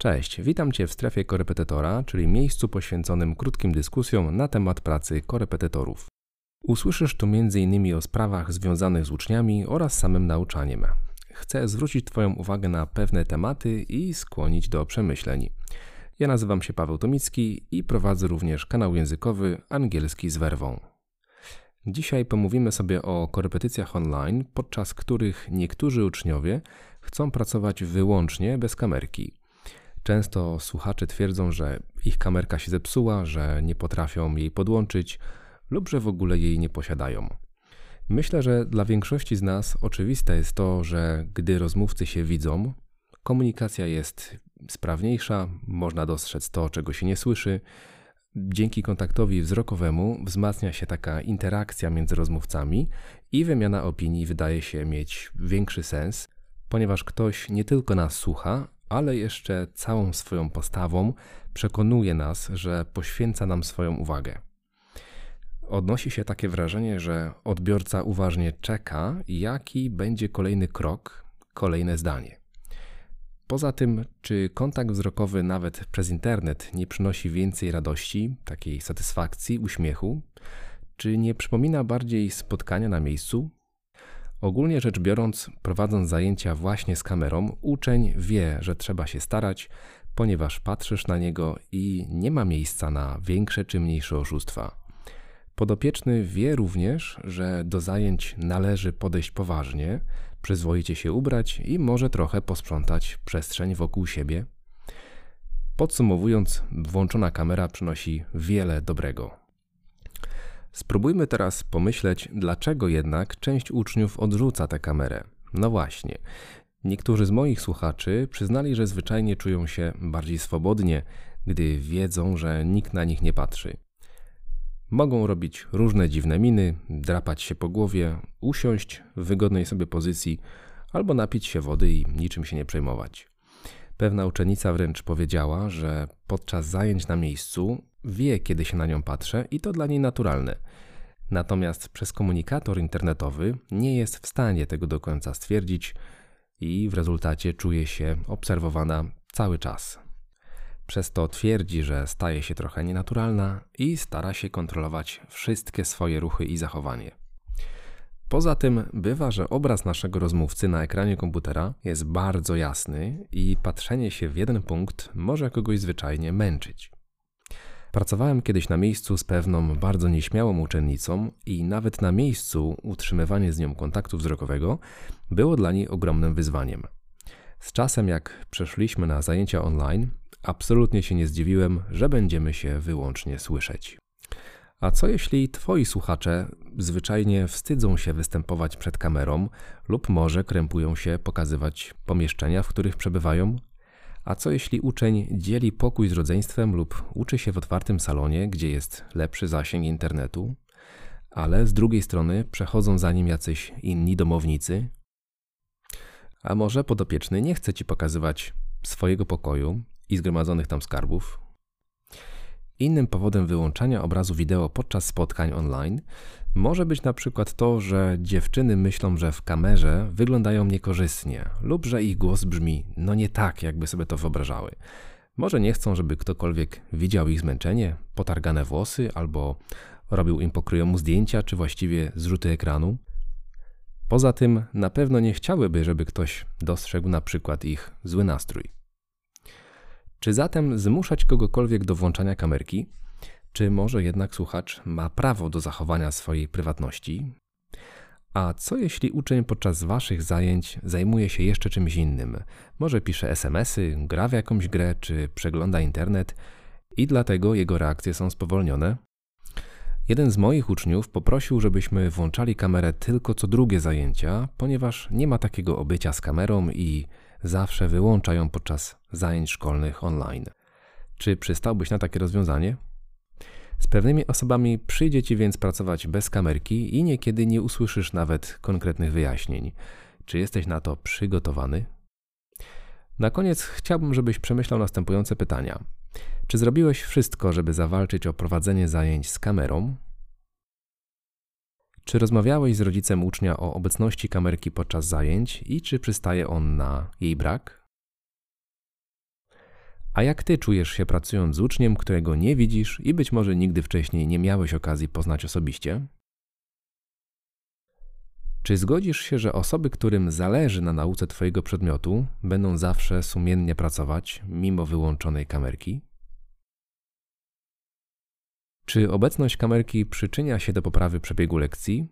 Cześć, witam Cię w strefie korepetytora, czyli miejscu poświęconym krótkim dyskusjom na temat pracy korepetytorów. Usłyszysz tu m.in. o sprawach związanych z uczniami oraz samym nauczaniem. Chcę zwrócić Twoją uwagę na pewne tematy i skłonić do przemyśleń. Ja nazywam się Paweł Tomicki i prowadzę również kanał językowy Angielski z Werwą. Dzisiaj pomówimy sobie o korepetycjach online, podczas których niektórzy uczniowie chcą pracować wyłącznie bez kamerki. Często słuchacze twierdzą, że ich kamerka się zepsuła, że nie potrafią jej podłączyć lub że w ogóle jej nie posiadają. Myślę, że dla większości z nas oczywiste jest to, że gdy rozmówcy się widzą, komunikacja jest sprawniejsza, można dostrzec to, czego się nie słyszy. Dzięki kontaktowi wzrokowemu wzmacnia się taka interakcja między rozmówcami i wymiana opinii wydaje się mieć większy sens, ponieważ ktoś nie tylko nas słucha, ale jeszcze całą swoją postawą przekonuje nas, że poświęca nam swoją uwagę. Odnosi się takie wrażenie, że odbiorca uważnie czeka, jaki będzie kolejny krok, kolejne zdanie. Poza tym, czy kontakt wzrokowy nawet przez internet nie przynosi więcej radości, takiej satysfakcji, uśmiechu, czy nie przypomina bardziej spotkania na miejscu, Ogólnie rzecz biorąc, prowadząc zajęcia właśnie z kamerą, uczeń wie, że trzeba się starać, ponieważ patrzysz na niego i nie ma miejsca na większe czy mniejsze oszustwa. Podopieczny wie również, że do zajęć należy podejść poważnie, przyzwoicie się ubrać i może trochę posprzątać przestrzeń wokół siebie. Podsumowując, włączona kamera przynosi wiele dobrego. Spróbujmy teraz pomyśleć, dlaczego jednak część uczniów odrzuca tę kamerę. No właśnie. Niektórzy z moich słuchaczy przyznali, że zwyczajnie czują się bardziej swobodnie, gdy wiedzą, że nikt na nich nie patrzy. Mogą robić różne dziwne miny, drapać się po głowie, usiąść w wygodnej sobie pozycji albo napić się wody i niczym się nie przejmować. Pewna uczennica wręcz powiedziała, że podczas zajęć na miejscu wie, kiedy się na nią patrzę i to dla niej naturalne. Natomiast przez komunikator internetowy nie jest w stanie tego do końca stwierdzić i w rezultacie czuje się obserwowana cały czas. Przez to twierdzi, że staje się trochę nienaturalna i stara się kontrolować wszystkie swoje ruchy i zachowanie. Poza tym bywa, że obraz naszego rozmówcy na ekranie komputera jest bardzo jasny i patrzenie się w jeden punkt może kogoś zwyczajnie męczyć. Pracowałem kiedyś na miejscu z pewną bardzo nieśmiałą uczennicą i nawet na miejscu utrzymywanie z nią kontaktu wzrokowego było dla niej ogromnym wyzwaniem. Z czasem, jak przeszliśmy na zajęcia online, absolutnie się nie zdziwiłem, że będziemy się wyłącznie słyszeć. A co jeśli twoi słuchacze zwyczajnie wstydzą się występować przed kamerą lub może krępują się pokazywać pomieszczenia, w których przebywają? A co jeśli uczeń dzieli pokój z rodzeństwem lub uczy się w otwartym salonie, gdzie jest lepszy zasięg internetu, ale z drugiej strony przechodzą za nim jacyś inni domownicy? A może podopieczny nie chce ci pokazywać swojego pokoju i zgromadzonych tam skarbów, Innym powodem wyłączania obrazu wideo podczas spotkań online może być na przykład to, że dziewczyny myślą, że w kamerze wyglądają niekorzystnie lub że ich głos brzmi no nie tak, jakby sobie to wyobrażały. Może nie chcą, żeby ktokolwiek widział ich zmęczenie, potargane włosy albo robił im pokryjomu zdjęcia czy właściwie zrzuty ekranu. Poza tym na pewno nie chciałyby, żeby ktoś dostrzegł na przykład ich zły nastrój. Czy zatem zmuszać kogokolwiek do włączania kamerki? Czy może jednak słuchacz ma prawo do zachowania swojej prywatności? A co jeśli uczeń podczas waszych zajęć zajmuje się jeszcze czymś innym? Może pisze SMS-y, gra w jakąś grę, czy przegląda internet i dlatego jego reakcje są spowolnione? Jeden z moich uczniów poprosił, żebyśmy włączali kamerę tylko co drugie zajęcia, ponieważ nie ma takiego obycia z kamerą i zawsze wyłącza ją podczas zajęć szkolnych online. Czy przystałbyś na takie rozwiązanie? Z pewnymi osobami przyjdzie ci więc pracować bez kamerki i niekiedy nie usłyszysz nawet konkretnych wyjaśnień. Czy jesteś na to przygotowany? Na koniec chciałbym, żebyś przemyślał następujące pytania. Czy zrobiłeś wszystko, żeby zawalczyć o prowadzenie zajęć z kamerą? Czy rozmawiałeś z rodzicem ucznia o obecności kamerki podczas zajęć i czy przystaje on na jej brak? A jak ty czujesz się pracując z uczniem, którego nie widzisz i być może nigdy wcześniej nie miałeś okazji poznać osobiście? Czy zgodzisz się, że osoby, którym zależy na nauce Twojego przedmiotu, będą zawsze sumiennie pracować, mimo wyłączonej kamerki? Czy obecność kamerki przyczynia się do poprawy przebiegu lekcji?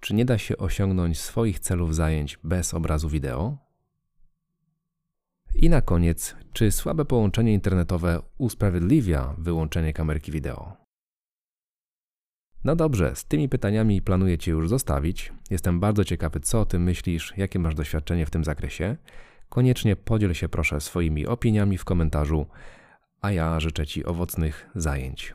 Czy nie da się osiągnąć swoich celów zajęć bez obrazu wideo? I na koniec, czy słabe połączenie internetowe usprawiedliwia wyłączenie kamerki wideo? No dobrze, z tymi pytaniami planuję Cię już zostawić. Jestem bardzo ciekawy, co o tym myślisz, jakie masz doświadczenie w tym zakresie. Koniecznie podziel się proszę swoimi opiniami w komentarzu, a ja życzę Ci owocnych zajęć.